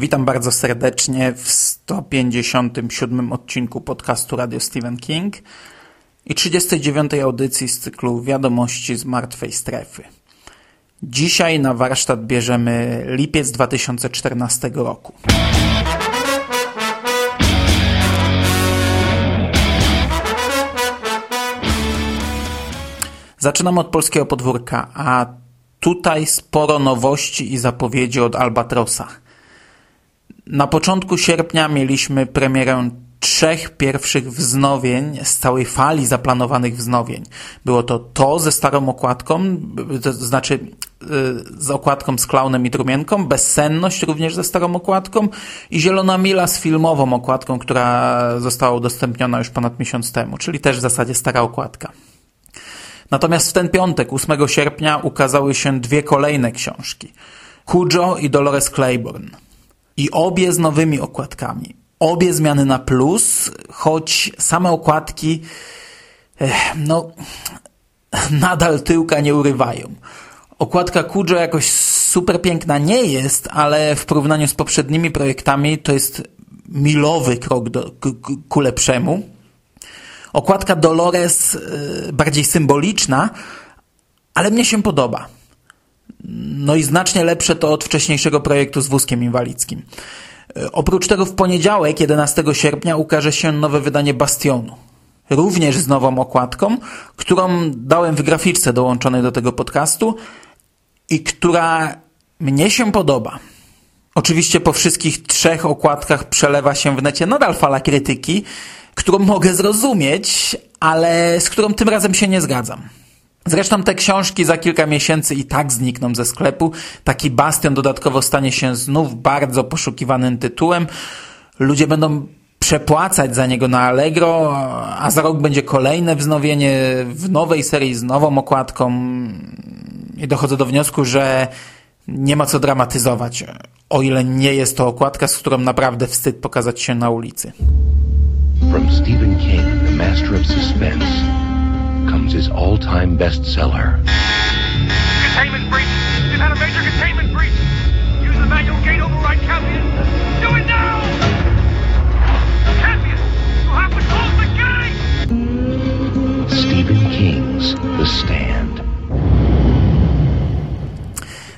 Witam bardzo serdecznie w 157 odcinku podcastu Radio Stephen King i 39 audycji z cyklu Wiadomości z Martwej Strefy. Dzisiaj na warsztat bierzemy lipiec 2014 roku. Zaczynam od polskiego podwórka, a tutaj sporo nowości i zapowiedzi od Albatrosa. Na początku sierpnia mieliśmy premierę trzech pierwszych wznowień z całej fali zaplanowanych wznowień. Było to to ze starą okładką, to znaczy y, z okładką z klaunem i trumienką, Bezsenność również ze starą okładką i Zielona Mila z filmową okładką, która została udostępniona już ponad miesiąc temu, czyli też w zasadzie stara okładka. Natomiast w ten piątek, 8 sierpnia, ukazały się dwie kolejne książki. Cujo i Dolores Claiborne. I obie z nowymi okładkami. Obie zmiany na plus, choć same okładki no nadal tyłka nie urywają. Okładka Cujo jakoś super piękna nie jest, ale w porównaniu z poprzednimi projektami to jest milowy krok do, ku lepszemu. Okładka Dolores y, bardziej symboliczna, ale mnie się podoba. No i znacznie lepsze to od wcześniejszego projektu z wózkiem inwalidzkim. Y, oprócz tego w poniedziałek, 11 sierpnia, ukaże się nowe wydanie Bastionu. Również z nową okładką, którą dałem w graficzce dołączonej do tego podcastu i która mnie się podoba. Oczywiście po wszystkich trzech okładkach przelewa się w necie nadal fala krytyki, którą mogę zrozumieć, ale z którą tym razem się nie zgadzam. Zresztą te książki za kilka miesięcy i tak znikną ze sklepu. Taki bastion dodatkowo stanie się znów bardzo poszukiwanym tytułem. Ludzie będą przepłacać za niego na Allegro, a za rok będzie kolejne wznowienie w nowej serii z nową okładką. I dochodzę do wniosku, że nie ma co dramatyzować, o ile nie jest to okładka, z którą naprawdę wstyd pokazać się na ulicy. From Stephen King, the master of suspense, comes his all-time bestseller. Containment breach! We've had a major containment breach! Use the manual gate override Campion! Do it now! Campion! You have to close the gate! Stephen King's The Stand.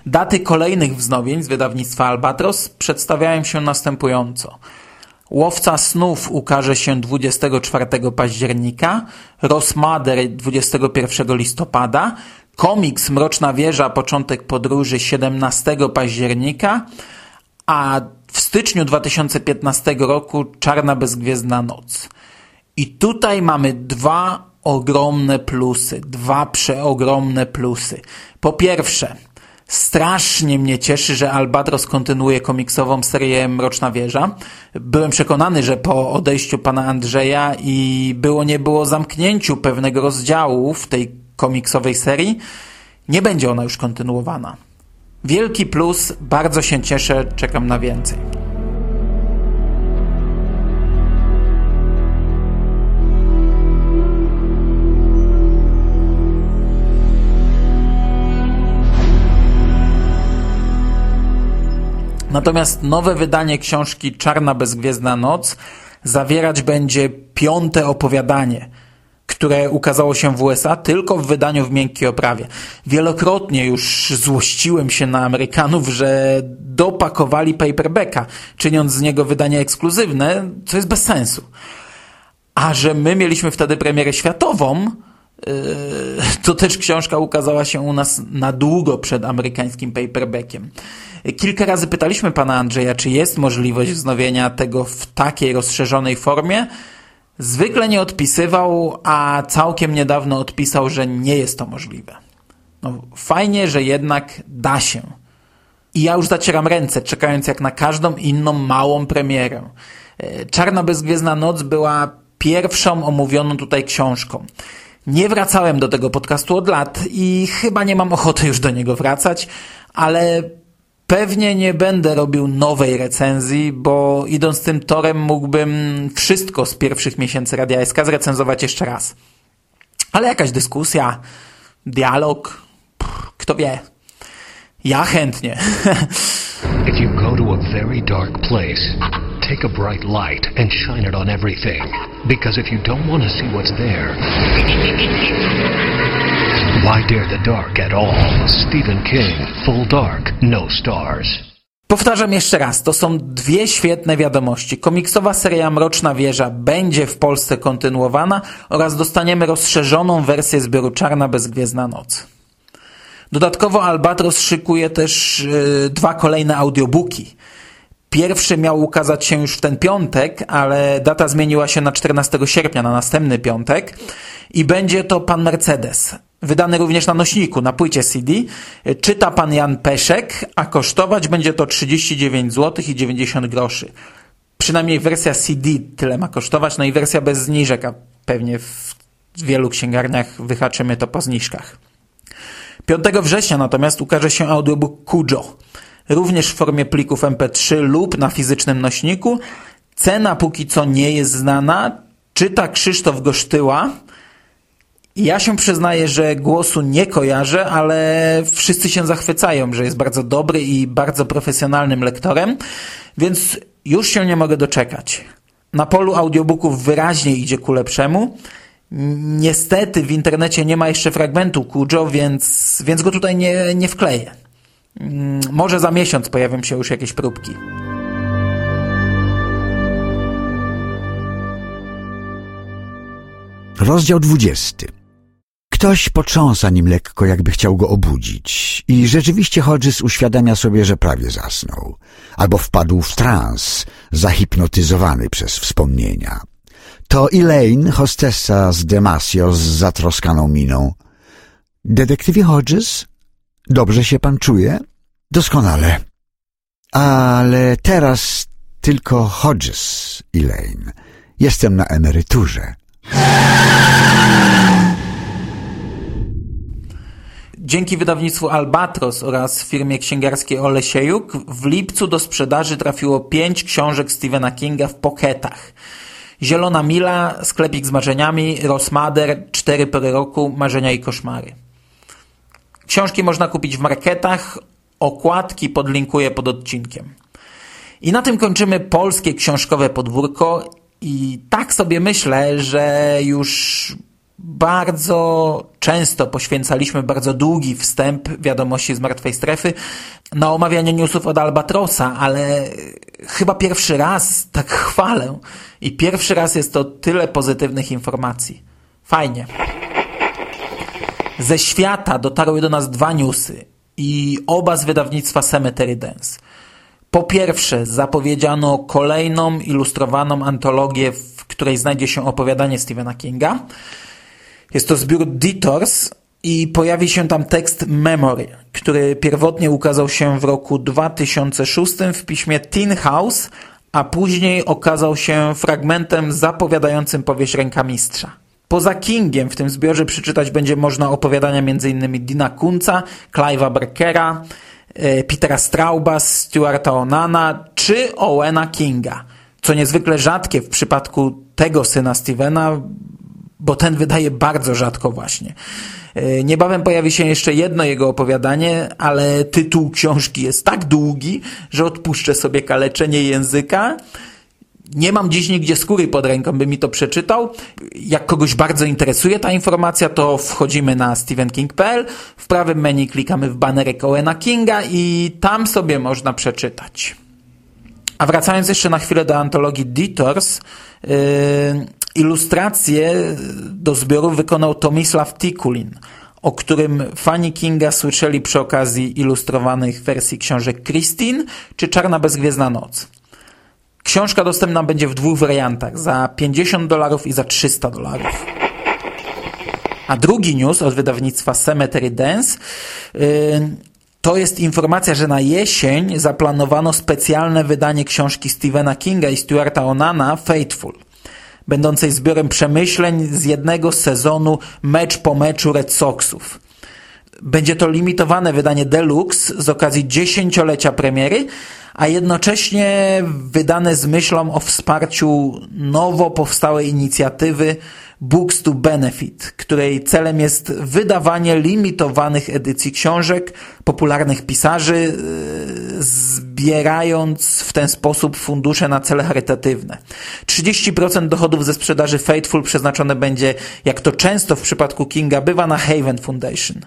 Daty kolejnych wznowień z wydawnictwa Albatros przedstawiają się następująco. Łowca snów ukaże się 24 października, Rosmader 21 listopada, komiks Mroczna Wieża Początek Podróży 17 października, a w styczniu 2015 roku Czarna Bezgwiezdna Noc. I tutaj mamy dwa ogromne plusy, dwa przeogromne plusy. Po pierwsze, Strasznie mnie cieszy, że Albatros kontynuuje komiksową serię Mroczna Wieża. Byłem przekonany, że po odejściu pana Andrzeja i było nie było zamknięciu pewnego rozdziału w tej komiksowej serii, nie będzie ona już kontynuowana. Wielki plus, bardzo się cieszę, czekam na więcej. Natomiast nowe wydanie książki Czarna Bezgwiezdna Noc zawierać będzie piąte opowiadanie, które ukazało się w USA tylko w wydaniu w miękkiej oprawie. Wielokrotnie już złościłem się na Amerykanów, że dopakowali paperbacka, czyniąc z niego wydanie ekskluzywne, co jest bez sensu. A że my mieliśmy wtedy premierę światową, yy, to też książka ukazała się u nas na długo przed amerykańskim paperbackiem. Kilka razy pytaliśmy pana Andrzeja, czy jest możliwość wznowienia tego w takiej rozszerzonej formie. Zwykle nie odpisywał, a całkiem niedawno odpisał, że nie jest to możliwe. No, fajnie, że jednak da się. I ja już zacieram ręce, czekając jak na każdą inną małą premierę. E, Czarna Bezgwiezdna Noc była pierwszą omówioną tutaj książką. Nie wracałem do tego podcastu od lat i chyba nie mam ochoty już do niego wracać, ale pewnie nie będę robił nowej recenzji, bo idąc tym torem mógłbym wszystko z pierwszych miesięcy Radia SK zrecenzować jeszcze raz. Ale jakaś dyskusja, dialog, pff, kto wie. Ja chętnie. If you go to a very dark place, take a bright light and shine it on everything. Because if you don't want to see what's there, why dare the dark at all? Stephen King, Full Dark, No Stars. Powtarzam jeszcze raz, to są dwie świetne wiadomości. Komiksowa seria Mroczna Wieża będzie w Polsce kontynuowana oraz dostaniemy rozszerzoną wersję zbioru Czarna Bezgwiezdna Noc. Dodatkowo Albatros szykuje też yy, dwa kolejne audiobooki. Pierwszy miał ukazać się już w ten piątek, ale data zmieniła się na 14 sierpnia, na następny piątek. I będzie to Pan Mercedes. Wydany również na nośniku, na płycie CD. Czyta Pan Jan Peszek, a kosztować będzie to 39 zł i 90 groszy. Przynajmniej wersja CD tyle ma kosztować, no i wersja bez zniżek, a pewnie w wielu księgarniach wyhaczymy to po zniżkach. 5 września natomiast ukaże się audiobook Kujo, również w formie plików MP3 lub na fizycznym nośniku. Cena póki co nie jest znana. Czyta Krzysztof Gosztyła. Ja się przyznaję, że głosu nie kojarzę, ale wszyscy się zachwycają, że jest bardzo dobry i bardzo profesjonalnym lektorem, więc już się nie mogę doczekać. Na polu audiobooków wyraźnie idzie ku lepszemu. Niestety w internecie nie ma jeszcze fragmentu Kujo, więc, więc go tutaj nie, nie wkleję. Może za miesiąc pojawią się już jakieś próbki. Rozdział 20. Ktoś potrząsa nim lekko, jakby chciał go obudzić i rzeczywiście Hodges uświadamia sobie, że prawie zasnął. Albo wpadł w trans, zahipnotyzowany przez wspomnienia. To Elaine, hostessa z Demasio z zatroskaną miną. Detektywie Hodges? Dobrze się pan czuje? Doskonale. Ale teraz tylko Hodges, Elaine. Jestem na emeryturze. Dzięki wydawnictwu Albatros oraz firmie księgarskiej Olesiejuk w lipcu do sprzedaży trafiło pięć książek Stephena Kinga w poketach. Zielona Mila, Sklepik z marzeniami, Rosmader, Cztery pory roku, Marzenia i koszmary. Książki można kupić w marketach, okładki podlinkuję pod odcinkiem. I na tym kończymy polskie książkowe podwórko i tak sobie myślę, że już bardzo często poświęcaliśmy bardzo długi wstęp wiadomości z martwej strefy na omawianie newsów od Albatrosa, ale chyba pierwszy raz tak chwalę i pierwszy raz jest to tyle pozytywnych informacji. Fajnie. Ze świata dotarły do nas dwa newsy i oba z wydawnictwa Cemetery Dance. Po pierwsze, zapowiedziano kolejną ilustrowaną antologię, w której znajdzie się opowiadanie Stephena Kinga. Jest to zbiór Detours i pojawi się tam tekst Memory, który pierwotnie ukazał się w roku 2006 w piśmie Tin House, a później okazał się fragmentem zapowiadającym powieść Rękamistrza. Poza Kingiem w tym zbiorze przeczytać będzie można opowiadania m.in. Dina Kunca, Clive'a Barkera, Petera Strauba, Stuarta Onana czy Owena Kinga. Co niezwykle rzadkie w przypadku tego syna Stevena, bo ten wydaje bardzo rzadko właśnie. Niebawem pojawi się jeszcze jedno jego opowiadanie, ale tytuł książki jest tak długi, że odpuszczę sobie kaleczenie języka. Nie mam dziś nigdzie skóry pod ręką, by mi to przeczytał. Jak kogoś bardzo interesuje ta informacja, to wchodzimy na stephenking.pl, w prawym menu klikamy w banerek Owena Kinga i tam sobie można przeczytać. A wracając jeszcze na chwilę do antologii Detours, yy, ilustrację do zbioru wykonał Tomisław Tikulin, o którym fani Kinga słyszeli przy okazji ilustrowanych wersji książek Christine czy Czarna Bezgwiezdna Noc. Książka dostępna będzie w dwóch wariantach, za 50 dolarów i za 300 dolarów. A drugi news od wydawnictwa Cemetery Dance yy, to jest informacja, że na jesień zaplanowano specjalne wydanie książki Stephena Kinga i Stuarta Onana Faithful, będącej zbiorem przemyśleń z jednego sezonu mecz po meczu Red Soxów. Będzie to limitowane wydanie deluxe z okazji dziesięciolecia premiery, a jednocześnie wydane z myślą o wsparciu nowo powstałej inicjatywy Books to Benefit, której celem jest wydawanie limitowanych edycji książek popularnych pisarzy, yy, zbierając w ten sposób fundusze na cele charytatywne. 30% dochodów ze sprzedaży Faithful przeznaczone będzie, jak to często w przypadku Kinga bywa, na Haven Foundation.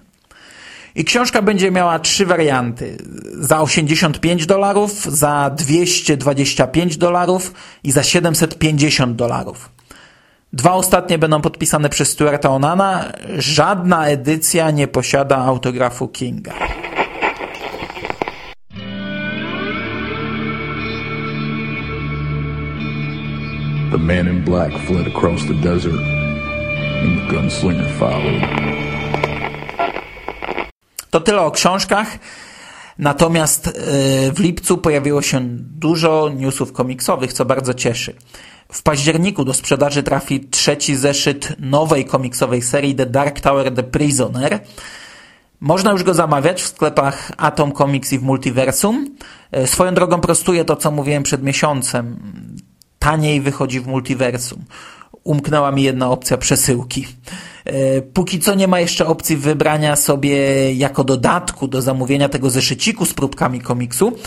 I książka będzie miała trzy warianty. Za 85 dolarów, za 225 dolarów i za 750 dolarów. Dwa ostatnie będą podpisane przez Stuarta Onana. Żadna edycja nie posiada autografu Kinga. The man in black fled across the desert, and the gunslinger followed. To tyle o książkach. Natomiast e, w lipcu pojawiło się dużo newsów komiksowych, co bardzo cieszy. W październiku do sprzedaży trafi trzeci zeszyt nowej komiksowej serii The Dark Tower The Prisoner. Można już go zamawiać w sklepach Atom Comics i w Multiversum. E, swoją drogą prostuję to, co mówiłem przed miesiącem. Taniej wychodzi w Multiversum. Umknęła mi jedna opcja przesyłki. E, póki co nie ma jeszcze opcji wybrania sobie jako dodatku do zamówienia tego zeszyciku z próbkami komiksu,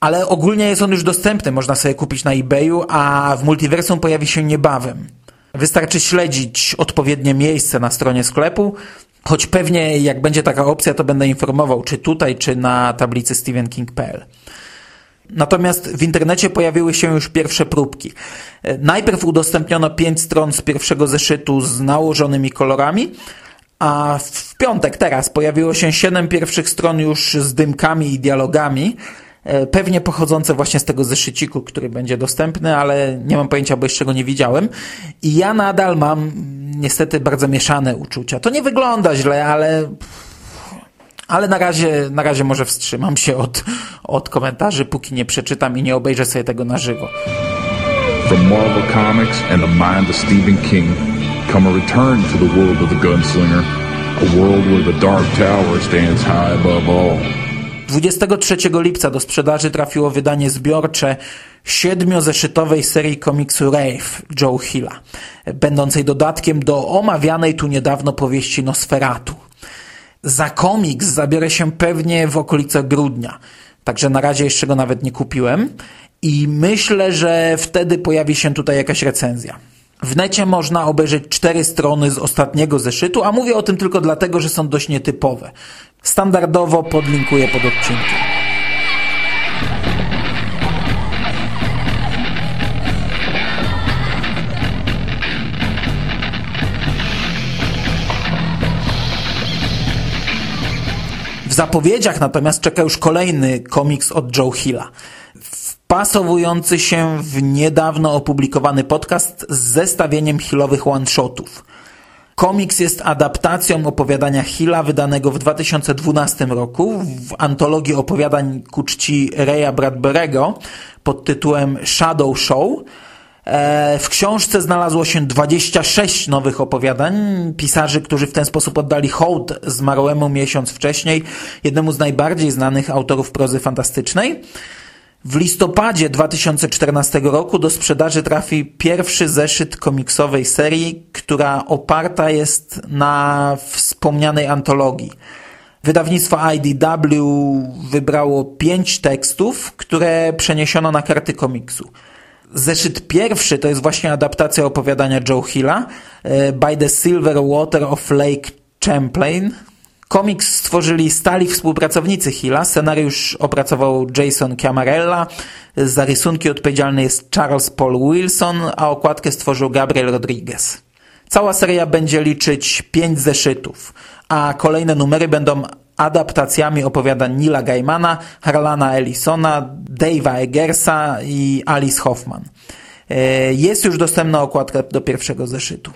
ale ogólnie jest on już dostępny, można sobie kupić na eBayu, a w multiversum pojawi się niebawem. Wystarczy śledzić odpowiednie miejsce na stronie sklepu, choć pewnie jak będzie taka opcja, to będę informował, czy tutaj, czy na tablicy stephenking.pl. Natomiast w internecie pojawiły się już pierwsze próbki. Najpierw udostępniono pięć stron z pierwszego zeszytu z nałożonymi kolorami, a w piątek teraz pojawiło się siedem pierwszych stron już z dymkami i dialogami, pewnie pochodzące właśnie z tego zeszyciku, który będzie dostępny, ale nie mam pojęcia, bo jeszcze go nie widziałem. I ja nadal mam niestety bardzo mieszane uczucia. To nie wygląda źle, ale ale na razie, na razie może wstrzymam się od, od komentarzy, póki nie przeczytam i nie obejrzę sobie tego na żywo. From Marvel Comics and the mind of Stephen King come a return to the world of the gunslinger, a world where the Dark Tower stands high above all. 23 lipca do sprzedaży trafiło wydanie zbiorcze siedmiozeszytowej serii komiksu Rave Joe Hilla, będącej dodatkiem do omawianej tu niedawno powieści Nosferatu. Za komiks zabiorę się pewnie w okolicach grudnia, także na razie jeszcze go nawet nie kupiłem i myślę, że wtedy pojawi się tutaj jakaś recenzja. W necie można obejrzeć cztery strony z ostatniego zeszytu, a mówię o tym tylko dlatego, że są dość nietypowe. Standardowo podlinkuję pod odcinkiem. W zapowiedziach natomiast czeka już kolejny komiks od Joe Hilla wpasowujący się w niedawno opublikowany podcast z zestawieniem Hillowych one-shotów. Komiks jest adaptacją opowiadania Hilla wydanego w 2012 roku w antologii opowiadań ku czci Raya Bradbury'ego pod tytułem Shadow Show. E, w książce znalazło się 26 nowych opowiadań pisarzy, którzy w ten sposób oddali hołd zmarłemu miesiąc wcześniej jednemu z najbardziej znanych autorów prozy fantastycznej. W listopadzie 2014 roku do sprzedaży trafi pierwszy zeszyt komiksowej serii, która oparta jest na wspomnianej antologii. Wydawnictwo IDW wybrało pięć tekstów, które przeniesiono na karty komiksu. Zeszyt pierwszy to jest właśnie adaptacja opowiadania Joe Hilla e, By the Silver Water of Lake Champlain, Komiks stworzyli stali współpracownicy Hilla. Scenariusz opracował Jason Camarella. Za rysunki odpowiedzialny jest Charles Paul Wilson, a okładkę stworzył Gabriel Rodriguez. Cała seria będzie liczyć pięć zeszytów, a kolejne numery będą adaptacjami opowiadań Nila Gaimana, Harlana Ellisona, Dave'a Eggersa i Alice Hoffman. E, jest już dostępna okładka do pierwszego zeszytu.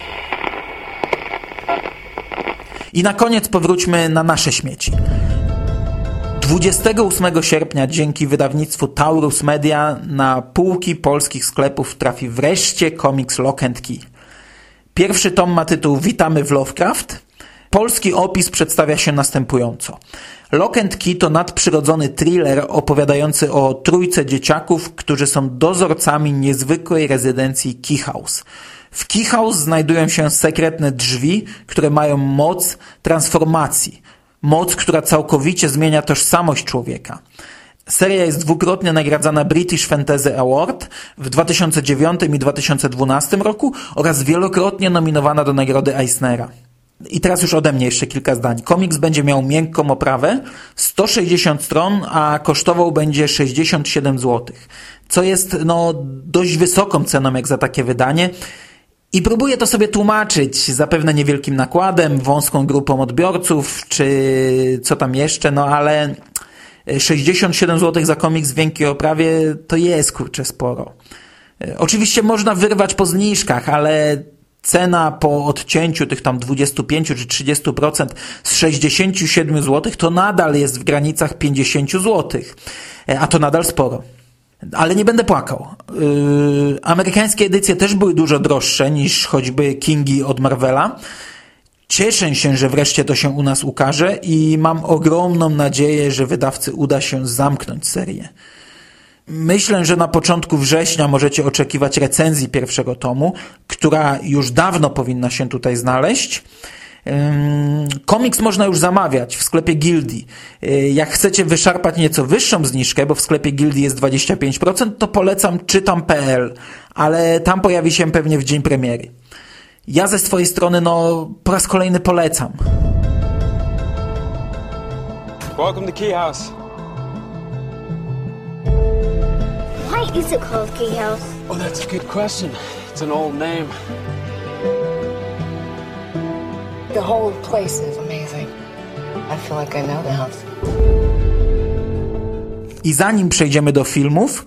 I na koniec powróćmy na nasze śmieci. 28 sierpnia dzięki wydawnictwu Taurus Media na półki polskich sklepów trafi wreszcie komiks Lock and Key. Pierwszy tom ma tytuł Witamy w Lovecraft. Polski opis przedstawia się następująco. Lock and Key to nadprzyrodzony thriller opowiadający o trójce dzieciaków, którzy są dozorcami niezwykłej rezydencji Key House. W Key House znajdują się sekretne drzwi, które mają moc transformacji. Moc, która całkowicie zmienia tożsamość człowieka. Seria jest dwukrotnie nagradzana British Fantasy Award w 2009 i 2012 roku oraz wielokrotnie nominowana do nagrody Eisnera. I teraz już ode mnie jeszcze kilka zdań. Komiks będzie miał miękką oprawę, 160 stron, a kosztował będzie 67 zł. Co jest no, dość wysoką ceną jak za takie wydanie. I próbuję to sobie tłumaczyć zapewne niewielkim nakładem, wąską grupą odbiorców, czy co tam jeszcze, no ale 67 zł za komiks w miękkiej oprawie to jest kurczę sporo. Oczywiście można wyrwać po zniżkach, ale cena po odcięciu tych tam 25 czy 30% z 67 zł to nadal jest w granicach 50 zł, a to nadal sporo. Ale nie będę płakał. Yy, amerykańskie edycje też były dużo droższe niż choćby Kingi od Marvela. Cieszę się, że wreszcie to się u nas ukaże i mam ogromną nadzieję, że wydawcy uda się zamknąć serię. Myślę, że na początku września możecie oczekiwać recenzji pierwszego tomu, która już dawno powinna się tutaj znaleźć. Komiks można już zamawiać w sklepie Gildii. Y, jak chcecie wyszarpać nieco wyższą zniżkę, bo w sklepie Gildii jest 25%, to polecam czytam.pl, ale tam pojawi się pewnie w dzień premiery. Ja ze swojej strony, no, po raz kolejny polecam. Welcome to Key House. Why is it called Key House? Oh, that's a good question. It's an old name. The whole place is amazing. I feel like I know the house. I zanim przejdziemy do filmów,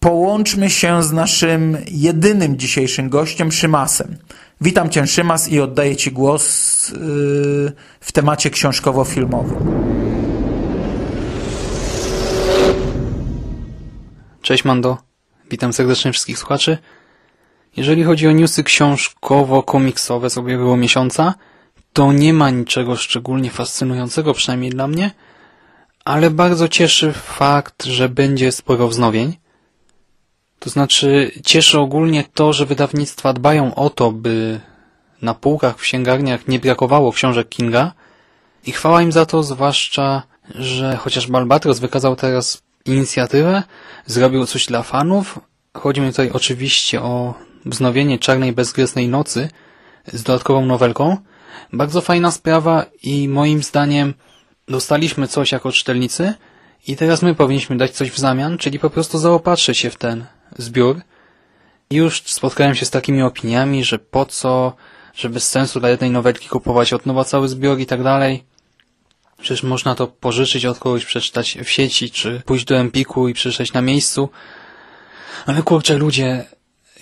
połączmy się z naszym jedynym dzisiejszym gościem, Szymasem. Witam Cię, Szymas, i oddaję Ci głos yy, w temacie książkowo-filmowym. Cześć Mando, witam serdecznie wszystkich słuchaczy. Jeżeli chodzi o newsy książkowo-komiksowe z ubiegłego miesiąca, to nie ma niczego szczególnie fascynującego, przynajmniej dla mnie, ale bardzo cieszy fakt, że będzie sporo wznowień. To znaczy, cieszy ogólnie to, że wydawnictwa dbają o to, by na półkach w księgarniach nie brakowało książek Kinga i chwała im za to, zwłaszcza, że chociaż Albatros wykazał teraz inicjatywę, zrobił coś dla fanów. Chodzi mi tutaj oczywiście o wznowienie Czarnej Bezgresnej Nocy z dodatkową nowelką. Bardzo fajna sprawa i moim zdaniem dostaliśmy coś jako czytelnicy i teraz my powinniśmy dać coś w zamian, czyli po prostu zaopatrzyć się w ten zbiór. Już spotkałem się z takimi opiniami, że po co, że bez sensu dla jednej nowelki kupować od nowa cały zbiór i tak dalej. Przecież można to pożyczyć od kogoś, przeczytać w sieci, czy pójść do Empiku i przeczytać na miejscu. Ale kurczę, ludzie,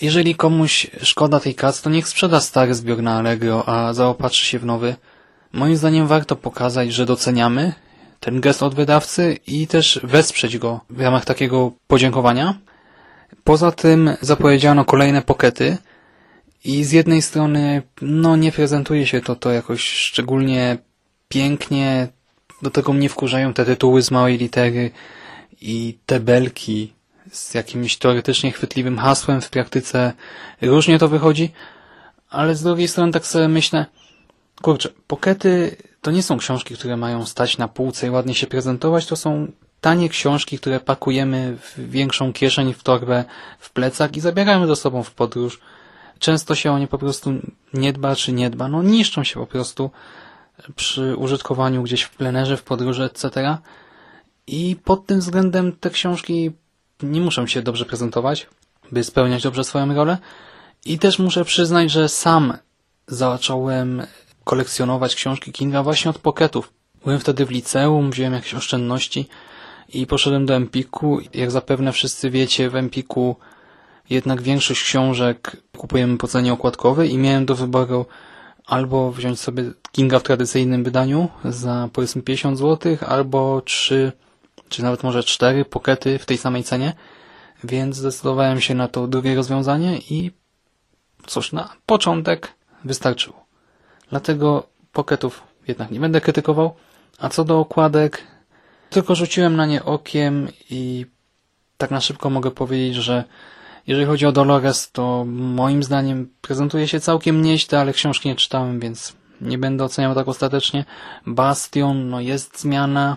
jeżeli komuś szkoda tej kasy, to niech sprzeda stary zbiór na Allegro, a zaopatrzy się w nowy. Moim zdaniem warto pokazać, że doceniamy ten gest od wydawcy i też wesprzeć go w ramach takiego podziękowania. Poza tym zapowiedziano kolejne pokety i z jednej strony no nie prezentuje się to to jakoś szczególnie pięknie, do tego mnie wkurzają te tytuły z małej litery i te belki z jakimś teoretycznie chwytliwym hasłem, w praktyce różnie to wychodzi, ale z drugiej strony tak sobie myślę, kurczę, pokety to nie są książki, które mają stać na półce i ładnie się prezentować, to są tanie książki, które pakujemy w większą kieszeń, w torbę, w plecak i zabieramy ze sobą w podróż. Często się o nie po prostu nie dba czy nie dba, no niszczą się po prostu przy użytkowaniu gdzieś w plenerze, w podróży, etc. I pod tym względem te książki nie muszą się dobrze prezentować, by spełniać dobrze swoją rolę. I też muszę przyznać, że sam zacząłem kolekcjonować książki Kinga właśnie od pocketów. Byłem wtedy w liceum, wziąłem jakieś oszczędności i poszedłem do Empiku. Jak zapewne wszyscy wiecie, w Empiku jednak większość książek kupujemy po cenie okładkowej i miałem do wyboru albo wziąć sobie Kinga w tradycyjnym wydaniu za powiedzmy 50 zł, albo 3, czy nawet może 4 pokety w tej samej cenie, więc zdecydowałem się na to drugie rozwiązanie i cóż, na początek wystarczyło. Dlatego poketów jednak nie będę krytykował, a co do okładek, tylko rzuciłem na nie okiem i tak na szybko mogę powiedzieć, że jeżeli chodzi o Dolores, to moim zdaniem prezentuje się całkiem nieźle, ale książki nie czytałem, więc nie będę oceniał tak ostatecznie. Bastion, no jest zmiana,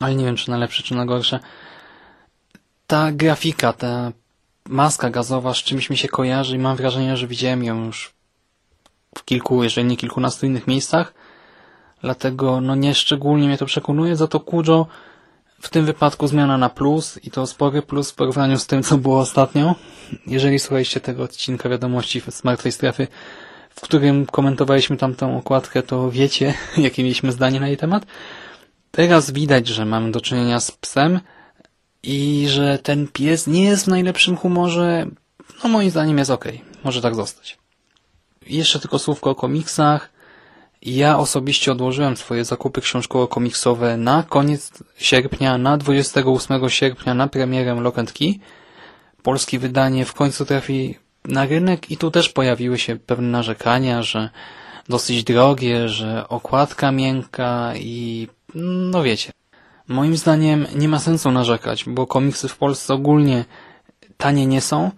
ale nie wiem, czy na lepsze, czy na gorsze. Ta grafika, ta maska gazowa z czymś mi się kojarzy i mam wrażenie, że widziałem ją już w kilku, jeżeli nie kilkunastu innych miejscach. Dlatego no nie szczególnie mnie to przekonuje, za to Kujo w tym wypadku zmiana na plus i to spory plus w porównaniu z tym, co było ostatnio. Jeżeli słuchaliście tego odcinka wiadomości z Martwej Strefy, w którym komentowaliśmy tamtą okładkę, to wiecie, jakie mieliśmy zdanie na jej temat. Teraz widać, że mamy do czynienia z psem i że ten pies nie jest w najlepszym humorze. No moim zdaniem jest ok. Może tak zostać. Jeszcze tylko słówko o komiksach. Ja osobiście odłożyłem swoje zakupy książkowo-komiksowe na koniec sierpnia, na 28 sierpnia na premierę Lock and Key. Polskie wydanie w końcu trafi na rynek i tu też pojawiły się pewne narzekania, że dosyć drogie, że okładka miękka i no wiecie. Moim zdaniem nie ma sensu narzekać, bo komiksy w Polsce ogólnie tanie nie są,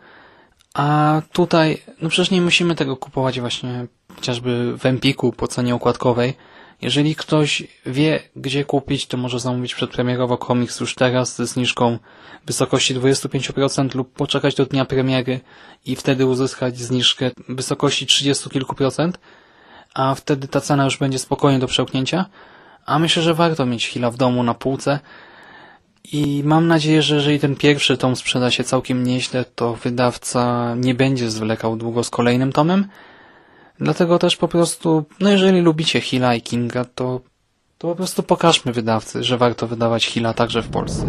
a tutaj, no przecież nie musimy tego kupować właśnie chociażby w Empiku po cenie okładkowej. Jeżeli ktoś wie, gdzie kupić, to może zamówić przedpremierowo komiks już teraz ze zniżką w wysokości 25% lub poczekać do dnia premiery i wtedy uzyskać zniżkę w wysokości 30 kilku procent, a wtedy ta cena już będzie spokojnie do przełknięcia. A myślę, że warto mieć chwila w domu na półce, i mam nadzieję, że jeżeli ten pierwszy tom sprzeda się całkiem nieźle, to wydawca nie będzie zwlekał długo z kolejnym tomem. Dlatego też po prostu, no jeżeli lubicie Hilla i Kinga, to, to po prostu pokażmy wydawcy, że warto wydawać Hilla także w Polsce.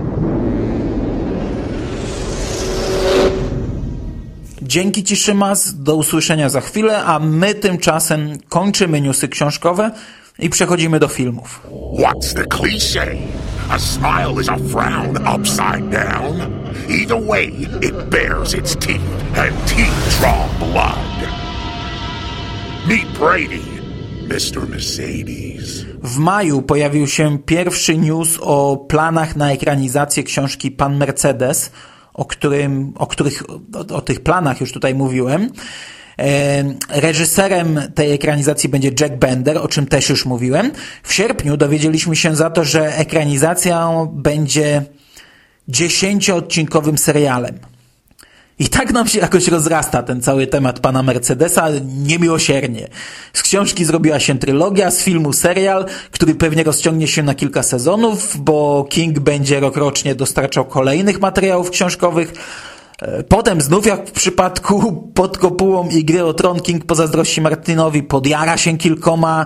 Dzięki Ci Szymas, do usłyszenia za chwilę, a my tymczasem kończymy newsy książkowe i przechodzimy do filmów. What's the cliché? A smile is a frown upside down. Either way, it bares its teeth, and teeth draw blood. Meet Brady, Mr. Mercedes. W maju pojawił się pierwszy news o planach na ekranizację książki Pan Mercedes, o, którym, o których, o, o tych planach już tutaj mówiłem. Reżyserem tej ekranizacji będzie Jack Bender, o czym też już mówiłem. W sierpniu dowiedzieliśmy się za to, że ekranizacją będzie dziesięcioodcinkowym serialem. I tak nam się jakoś rozrasta ten cały temat pana Mercedesa niemiłosiernie. Z książki zrobiła się trylogia, z filmu serial, który pewnie rozciągnie się na kilka sezonów, bo King będzie rokrocznie dostarczał kolejnych materiałów książkowych. E, potem znów jak w przypadku pod kopułą i gry o Tron King pozazdrości Martinowi podjara się kilkoma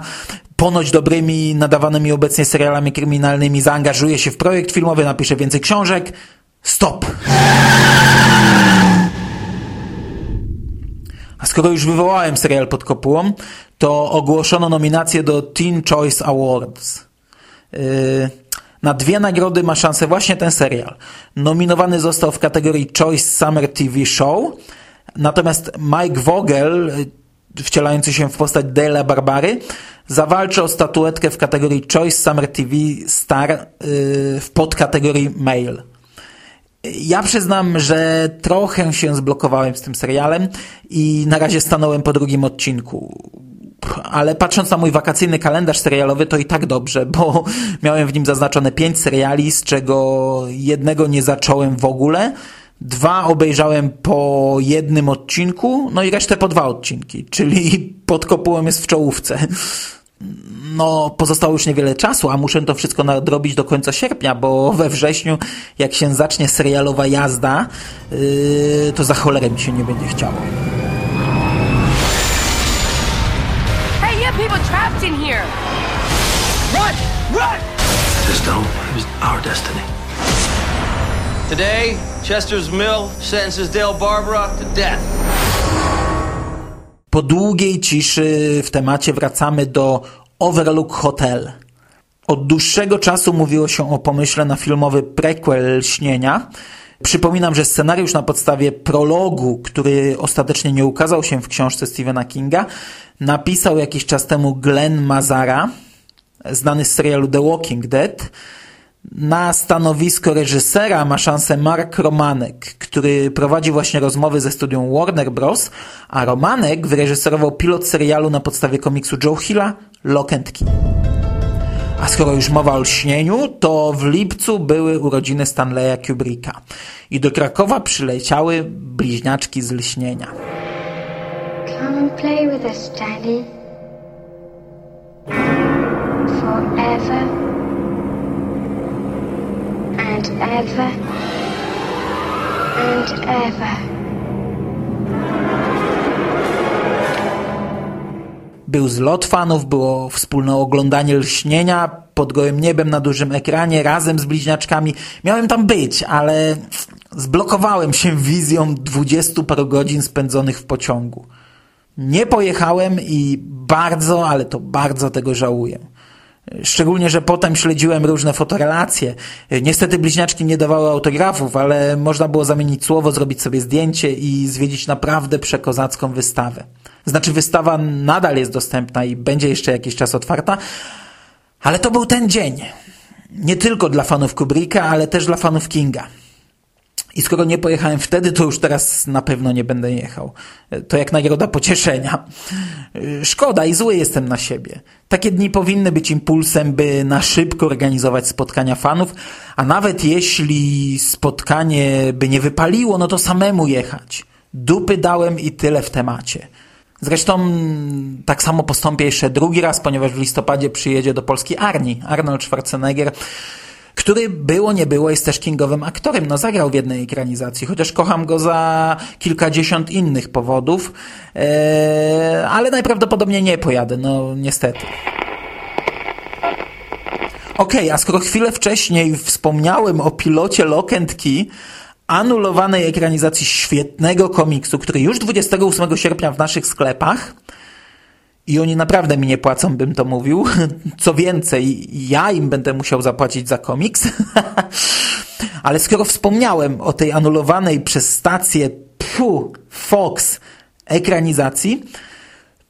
ponoć dobrymi nadawanymi obecnie serialami kryminalnymi, zaangażuje się w projekt filmowy, napisze więcej książek. Stop! A skoro już wywołałem serial pod kopułą, to ogłoszono nominację do Teen Choice Awards. Yy, na dwie nagrody ma szansę właśnie ten serial. Nominowany został w kategorii Choice Summer TV Show, natomiast Mike Vogel, yy, wcielający się w postać Dale'a Barbary, zawalczy o statuetkę w kategorii Choice Summer TV Star yy, w podkategorii Male. Ja przyznam, że trochę się zblokowałem z tym serialem i na razie stanąłem po drugim odcinku. Ale patrząc na mój wakacyjny kalendarz serialowy, to i tak dobrze, bo miałem w nim zaznaczone pięć seriali, z czego jednego nie zacząłem w ogóle. Dwa obejrzałem po jednym odcinku, no i resztę po dwa odcinki, czyli pod kopułem jest w czołówce no, pozostało już niewiele czasu, a muszę to wszystko nadrobić do końca sierpnia, bo we wrześniu, jak się zacznie serialowa jazda, yy, to za cholerę mi się nie będzie chciało. Trapped in here! Run! Run! This stone is our destiny. Today, Chester's Mill sentences Dale Barbara to death. Po długiej ciszy w temacie wracamy do Overlook Hotel. Od dłuższego czasu mówiło się o pomyśle na filmowy prequel Śnienia. Przypominam, że scenariusz na podstawie prologu, który ostatecznie nie ukazał się w książce Stephena Kinga, napisał jakiś czas temu Glenn Mazara, znany z serialu The Walking Dead. Na stanowisko reżysera ma szansę Mark Romanek, który prowadzi właśnie rozmowy ze studium Warner Bros., a Romanek wyreżyserował pilot serialu na podstawie komiksu Joe Hilla Lock and Key. A skoro już mowa o lśnieniu, to w lipcu były urodziny Stanleya Kubricka i do Krakowa przyleciały bliźniaczki z lśnienia. Come and play with us, Daddy. Forever and ever and ever. Był zlot fanów, było wspólne oglądanie lśnienia pod gołym niebem na dużym ekranie razem z bliźniaczkami. Miałem tam być, ale zblokowałem się wizją dwudziestu paru godzin spędzonych w pociągu. Nie pojechałem i bardzo, ale to bardzo tego żałuję. Szczególnie, że potem śledziłem różne fotorelacje. Niestety bliźniaczki nie dawały autografów, ale można było zamienić słowo, zrobić sobie zdjęcie i zwiedzić naprawdę przekozacką wystawę. Znaczy wystawa nadal jest dostępna i będzie jeszcze jakiś czas otwarta, ale to był ten dzień. Nie tylko dla fanów Kubricka, ale też dla fanów Kinga. I skoro nie pojechałem wtedy, to już teraz na pewno nie będę jechał. To jak nagroda pocieszenia. Szkoda i zły jestem na siebie. Takie dni powinny być impulsem, by na szybko organizować spotkania fanów, a nawet jeśli spotkanie by nie wypaliło, no to samemu jechać. Dupy dałem i tyle w temacie. Zresztą tak samo postąpię jeszcze drugi raz, ponieważ w listopadzie przyjedzie do Polski Arni, Arnold Schwarzenegger, który było nie było jest też kingowym aktorem. No zagrał w jednej ekranizacji, chociaż kocham go za kilkadziesiąt innych powodów, eee, ale najprawdopodobniej nie pojadę, no niestety. Okej, okay, a skoro chwilę wcześniej wspomniałem o pilocie Lock and Key, anulowanej ekranizacji świetnego komiksu, który już 28 sierpnia w naszych sklepach i oni naprawdę mi nie płacą, bym to mówił. Co więcej, ja im będę musiał zapłacić za komiks. Ale skoro wspomniałem o tej anulowanej przez stację pfu, Fox ekranizacji,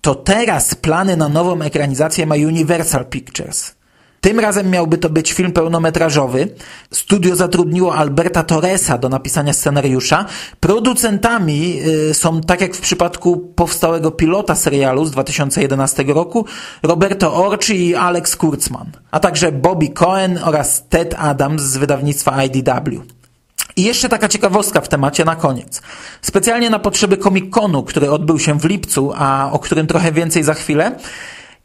to teraz plany na nową ekranizację ma Universal Pictures. Tym razem miałby to być film pełnometrażowy. Studio zatrudniło Alberta Torresa do napisania scenariusza. Producentami y, są, tak jak w przypadku powstałego pilota serialu z 2011 roku, Roberto Orci i Alex Kurtzman, a także Bobby Cohen oraz Ted Adams z wydawnictwa IDW. I jeszcze taka ciekawostka w temacie na koniec. Specjalnie na potrzeby Comic-Conu, który odbył się w lipcu, a o którym trochę więcej za chwilę,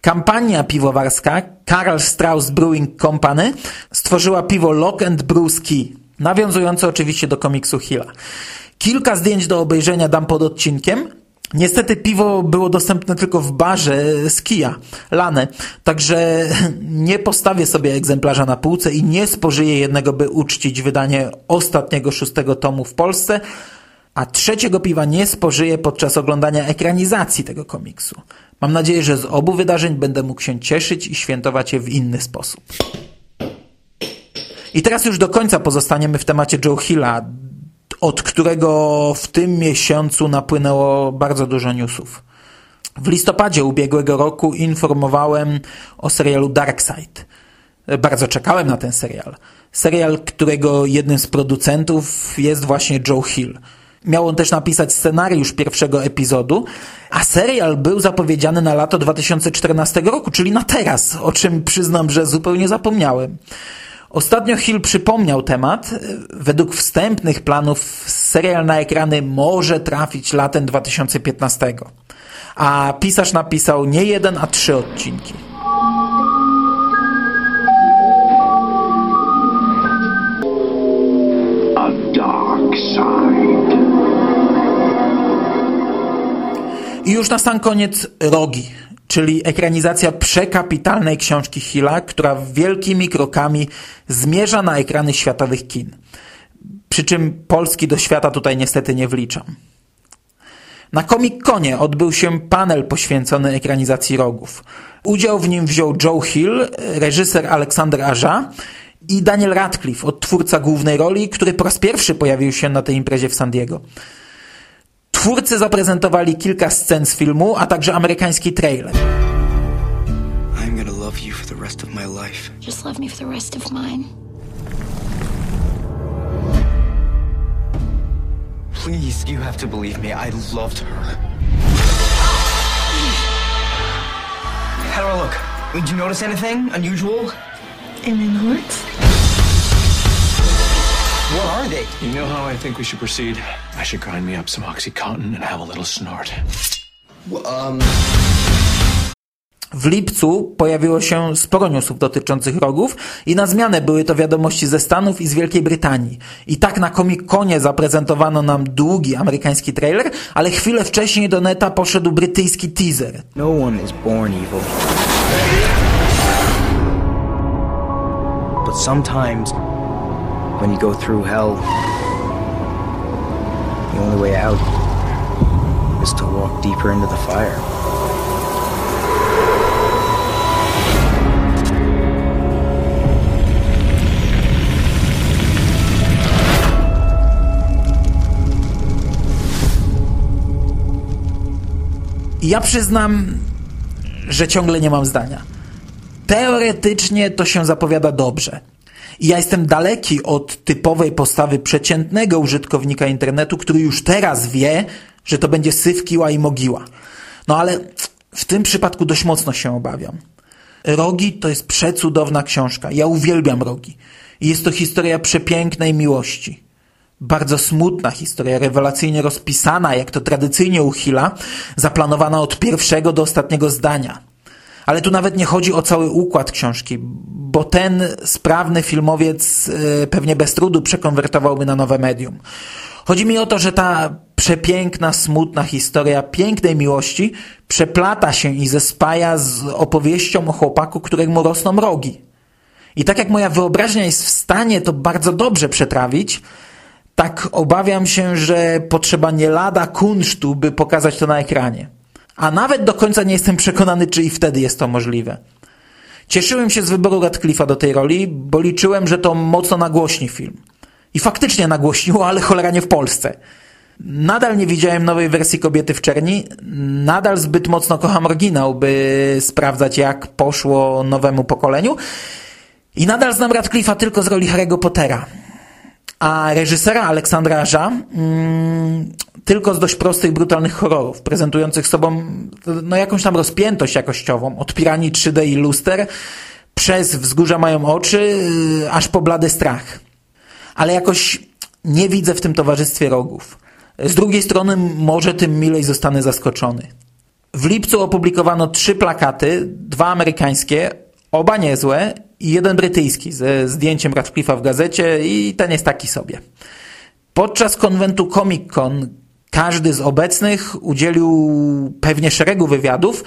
Kampania piwowarska Karl Strauss Brewing Company stworzyła piwo Lock and Brewski, nawiązujące oczywiście do komiksu Hilla. Kilka zdjęć do obejrzenia dam pod odcinkiem. Niestety piwo było dostępne tylko w barze z Kija, Lane, także nie postawię sobie egzemplarza na półce i nie spożyję jednego, by uczcić wydanie ostatniego szóstego tomu w Polsce, a trzeciego piwa nie spożyję podczas oglądania ekranizacji tego komiksu. Mam nadzieję, że z obu wydarzeń będę mógł się cieszyć i świętować je w inny sposób. I teraz już do końca pozostaniemy w temacie Joe Hilla, od którego w tym miesiącu napłynęło bardzo dużo newsów. W listopadzie ubiegłego roku informowałem o serialu Darkseid. Bardzo czekałem na ten serial. Serial, którego jednym z producentów jest właśnie Joe Hill – Miał on też napisać scenariusz pierwszego epizodu, a serial był zapowiedziany na lato 2014 roku, czyli na teraz, o czym przyznam, że zupełnie zapomniałem. Ostatnio Hill przypomniał temat. Według wstępnych planów serial na ekrany może trafić latem 2015. A pisarz napisał nie jeden, a trzy odcinki. I już na sam koniec rogi. czyli ekranizacja przekapitalnej książki Hilla, która wielkimi krokami zmierza na ekrany światowych kin. Przy czym Polski do świata tutaj niestety nie wliczam. Na Comic-Conie odbył się panel poświęcony ekranizacji rogów. Udział w nim wziął Joe Hill, reżyser Aleksander Aja i Daniel Radcliffe, odtwórca głównej roli, który po raz pierwszy pojawił się na tej imprezie w San Diego. Twórcy zaprezentowali kilka scen z filmu, a także amerykański trailer. I'm gonna love you for the rest of my life. Just love me for the rest of mine. Please, you have to believe me. I loved her. How do I look? Did you notice anything unusual? In the north? What are they? You know how I think we should proceed? I should grind me up some Oxycontin and have a little snort. Um. W lipcu pojawiło się sporo newsów dotyczących rogów i na zmianę były to wiadomości ze Stanów i z Wielkiej Brytanii. I tak na Comic-Conie zaprezentowano nam długi amerykański trailer, ale chwilę wcześniej do neta poszedł brytyjski teaser. No one is born evil. But sometimes, when you go through hell, only way out is to walk deeper into the fire. Ja przyznam, że ciągle nie mam zdania. Teoretycznie to się zapowiada dobrze. Ja jestem daleki od typowej postawy przeciętnego użytkownika internetu, który już teraz wie, że to będzie syf, kiła i mogiła. No ale w tym przypadku dość mocno się obawiam. Rogi to jest przecudowna książka. Ja uwielbiam rogi. I jest to historia przepięknej miłości. Bardzo smutna historia, rewelacyjnie rozpisana, jak to tradycyjnie u Hilla, zaplanowana od pierwszego do ostatniego zdania. Ale tu nawet nie chodzi o cały układ książki, bo ten sprawny filmowiec e, pewnie bez trudu przekonwertowałby na nowe medium. Chodzi mi o to, że ta przepiękna, smutna historia pięknej miłości przeplata się i zespaja z opowieścią o chłopaku, któremu rosną rogi. I tak jak moja wyobraźnia jest w stanie to bardzo dobrze przetrawić, tak obawiam się, że potrzeba nie lada kunsztu, by pokazać to na ekranie. A nawet do końca nie jestem przekonany, czy i wtedy jest to możliwe. Cieszyłem się z wyboru Radcliffe'a do tej roli, bo liczyłem, że to mocno nagłośni film. I faktycznie nagłośniło, ale cholera nie w Polsce. Nadal nie widziałem nowej wersji Kobiety w Czerni, nadal zbyt mocno kocham oryginał, by sprawdzać jak poszło nowemu pokoleniu i nadal znam Radcliffe'a tylko z roli Harry'ego Pottera. A reżysera Aleksandra Aja mm, tylko z dość prostych, brutalnych horrorów, prezentujących sobą no, jakąś tam rozpiętość jakościową, od piranii 3D i luster, przez wzgórza mają oczy, yy, aż po blady strach. Ale jakoś nie widzę w tym towarzystwie rogów. Z drugiej strony może tym milej zostanę zaskoczony. W lipcu opublikowano trzy plakaty, dwa amerykańskie, oba niezłe i jeden brytyjski ze zdjęciem Radcliffe'a w gazecie i ten jest taki sobie. Podczas konwentu Comic Con każdy z obecnych udzielił pewnie szeregu wywiadów.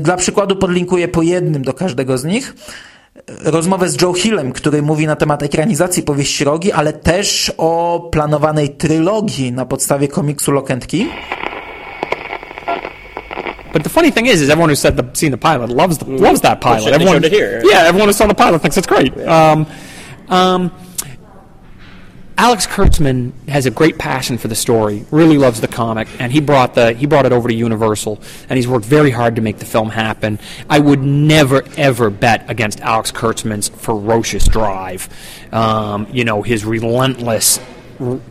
Dla przykładu podlinkuję po jednym do każdego z nich. Rozmowę z Joe Hillem, który mówi na temat ekranizacji powieści Rogi, ale też o planowanej trylogii na podstawie komiksu Lock and Key. But the funny thing is, is everyone who's said the, seen the pilot loves the, loves that pilot. showed- they everyone. Yeah, everyone who saw the pilot thinks it's great. Um, um, Alex Kurtzman has a great passion for the story, really loves the comic, and he brought the he brought it over to Universal, and he's worked very hard to make the film happen. I would never ever bet against Alex Kurtzman's ferocious drive, um, you know, his relentless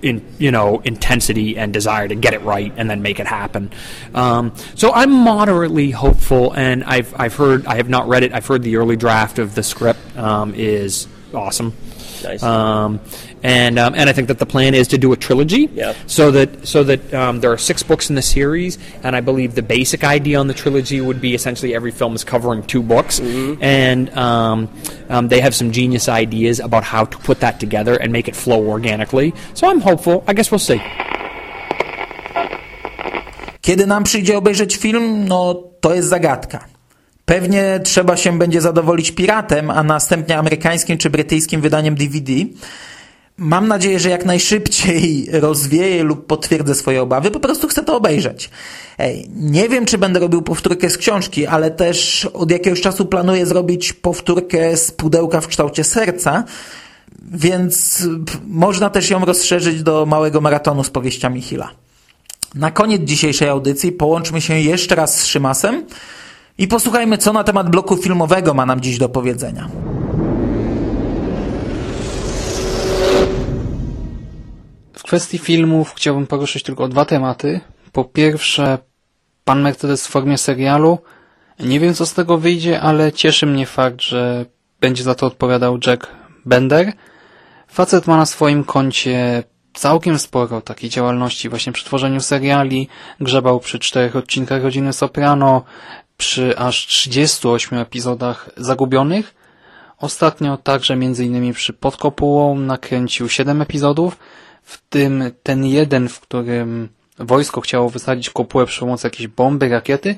in you know intensity and desire to get it right and then make it happen. Um, so I'm moderately hopeful, and I've I've heard I have not read it. I've heard the early draft of the script um, is awesome. Nice. Um, and um, and I think that the plan is to do a trilogy. Yep. So that so that um, there are six books in the series, and I believe the basic idea on the trilogy would be essentially every film is covering two books, and um, um, they have some genius ideas about how to put that together and make it flow organically. So I'm hopeful. I guess we'll see. Kiedy nam przyjdzie obejrzeć film, no to jest zagadka. Pewnie trzeba się będzie zadowolić piratem, a następnie amerykańskim czy brytyjskim wydaniem DVD. Mam nadzieję, że jak najszybciej rozwieję lub potwierdzę swoje obawy. Po prostu chcę to obejrzeć. Ej, nie wiem, czy będę robił powtórkę z książki, ale też od jakiegoś czasu planuję zrobić powtórkę z pudełka w kształcie serca, więc można też ją rozszerzyć do małego maratonu z powieściami Hilla. Na koniec dzisiejszej audycji połączmy się jeszcze raz z Szymasem i posłuchajmy, co na temat bloku filmowego ma nam dziś do powiedzenia. W kwestii filmów chciałbym poruszyć tylko dwa tematy. Po pierwsze, Pan Mercedes w formie serialu. Nie wiem, co z tego wyjdzie, ale cieszy mnie fakt, że będzie za to odpowiadał Jack Bender. Facet ma na swoim koncie całkiem sporo takiej działalności właśnie przy tworzeniu seriali. Grzebał przy czterech odcinkach Rodziny Soprano, przy aż 38 epizodach Zagubionych. Ostatnio także innymi przy Podkopułą nakręcił 7 epizodów, w tym ten jeden, w którym wojsko chciało wysadzić kopułę przy pomocy jakiejś bomby, rakiety,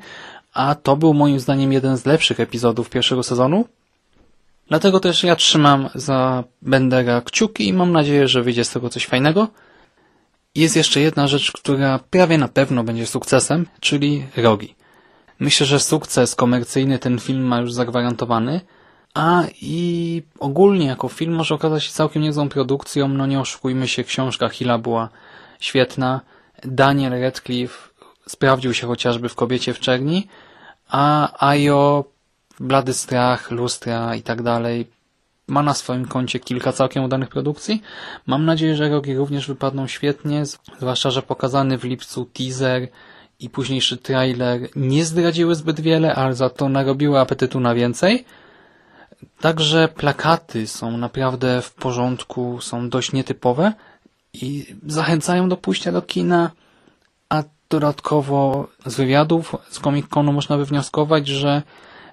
a to był moim zdaniem jeden z lepszych epizodów pierwszego sezonu. Dlatego też ja trzymam za Bendera kciuki i mam nadzieję, że wyjdzie z tego coś fajnego. Jest jeszcze jedna rzecz, która prawie na pewno będzie sukcesem, czyli rogi. Myślę, że sukces komercyjny ten film ma już zagwarantowany, a i ogólnie jako film może okazać się całkiem niezłą produkcją. No nie oszukujmy się, książka Hilla była świetna. Daniel Radcliffe sprawdził się chociażby w Kobiecie w Czerni, a Ayo, Blady Strach, Lustra i tak dalej ma na swoim koncie kilka całkiem udanych produkcji. Mam nadzieję, że rogi również wypadną świetnie, zwłaszcza, że pokazany w lipcu teaser i późniejszy trailer nie zdradziły zbyt wiele, ale za to narobiły apetytu na więcej. Także plakaty są naprawdę w porządku, są dość nietypowe i zachęcają do pójścia do kina, a dodatkowo z wywiadów z Comic Conu można wywnioskować, że,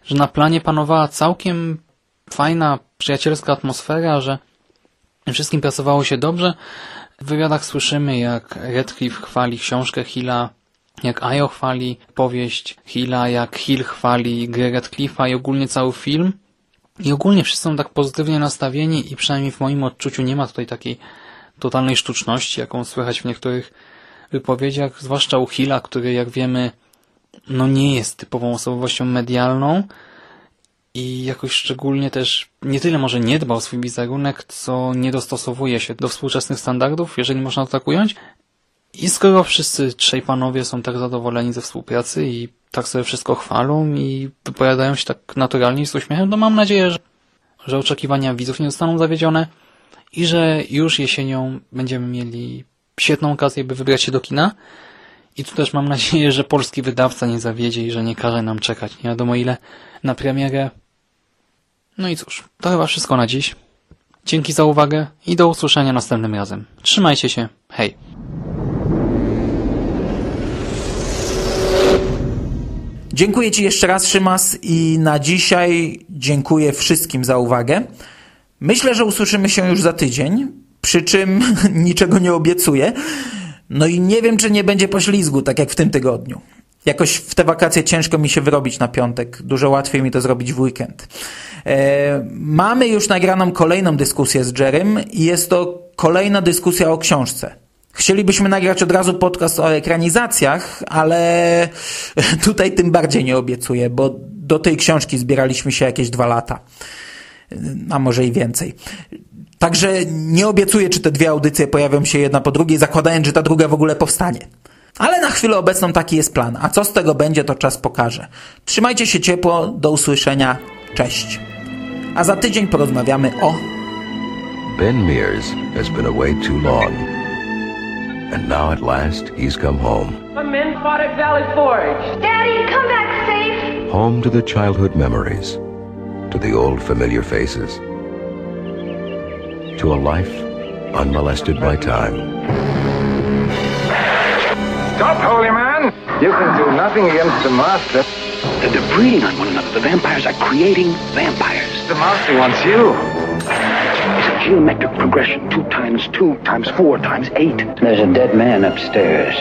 że na planie panowała całkiem fajna, przyjacielska atmosfera, że wszystkim pracowało się dobrze. W wywiadach słyszymy, jak Redcliffe chwali książkę Hilla, jak Ayo chwali powieść Hilla, jak Hill chwali gry Redcliffe'a i ogólnie cały film. I ogólnie wszyscy są tak pozytywnie nastawieni i przynajmniej w moim odczuciu nie ma tutaj takiej totalnej sztuczności, jaką słychać w niektórych wypowiedziach, zwłaszcza u Hilla, który jak wiemy no nie jest typową osobowością medialną i jakoś szczególnie też nie tyle może nie dba o swój wizerunek, co nie dostosowuje się do współczesnych standardów, jeżeli można to tak ująć. I skoro wszyscy trzej panowie są tak zadowoleni ze współpracy i tak sobie wszystko chwalą i wypowiadają się tak naturalnie i z uśmiechem, to mam nadzieję, że, że oczekiwania widzów nie zostaną zawiedzione i że już jesienią będziemy mieli świetną okazję, by wybrać się do kina. I tu też mam nadzieję, że polski wydawca nie zawiedzie i że nie każe nam czekać nie wiadomo ile na premierę. No i cóż, to chyba wszystko na dziś. Dzięki za uwagę i do usłyszenia następnym razem. Trzymajcie się. Hej. Dziękuję Ci jeszcze raz, Szymas, i na dzisiaj dziękuję wszystkim za uwagę. Myślę, że usłyszymy się już za tydzień, przy czym niczego nie obiecuję. No i nie wiem, czy nie będzie poślizgu, tak jak w tym tygodniu. Jakoś w te wakacje ciężko mi się wyrobić na piątek. Dużo łatwiej mi to zrobić w weekend. E, mamy już nagraną kolejną dyskusję z Jerem i jest to kolejna dyskusja o książce. Chcielibyśmy nagrać od razu podcast o ekranizacjach, ale tutaj tym bardziej nie obiecuję, bo do tej książki zbieraliśmy się jakieś dwa lata, a może i więcej. Także nie obiecuję, czy te dwie audycje pojawią się jedna po drugiej, zakładając, że ta druga w ogóle powstanie. Ale na chwilę obecną taki jest plan, a co z tego będzie, to czas pokaże. Trzymajcie się ciepło, do usłyszenia, cześć. A za tydzień porozmawiamy o... Ben Mears has been away too long. And now at last he's come home. The men fought at Valley Forge. Daddy, come back safe. Home to the childhood memories, to the old familiar faces, to a life unmolested by time. Stop, holy man! You can do nothing against the master. They're breeding on one another. The vampires are creating vampires. The master wants you. It's a geometric progression. Two times two times four times eight. There's a dead man upstairs.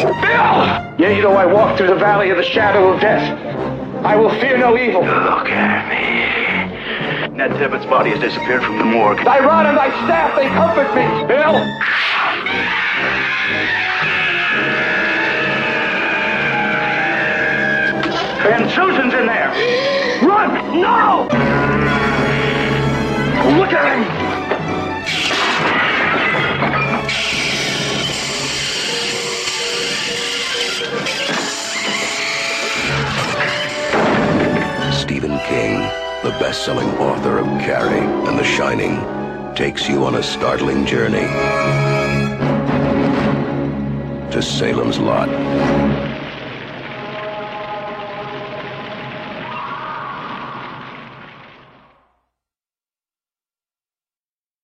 Bill! Yea, though I walk through the valley of the shadow of death, I will fear no evil. Look at me. Ned Tippett's body has disappeared from the morgue. Thy rod and thy staff, they comfort me. Bill! And Susan's in there. Run! No! Look at him! Stephen King, the best-selling author of Carrie and The Shining, takes you on a startling journey to Salem's Lot.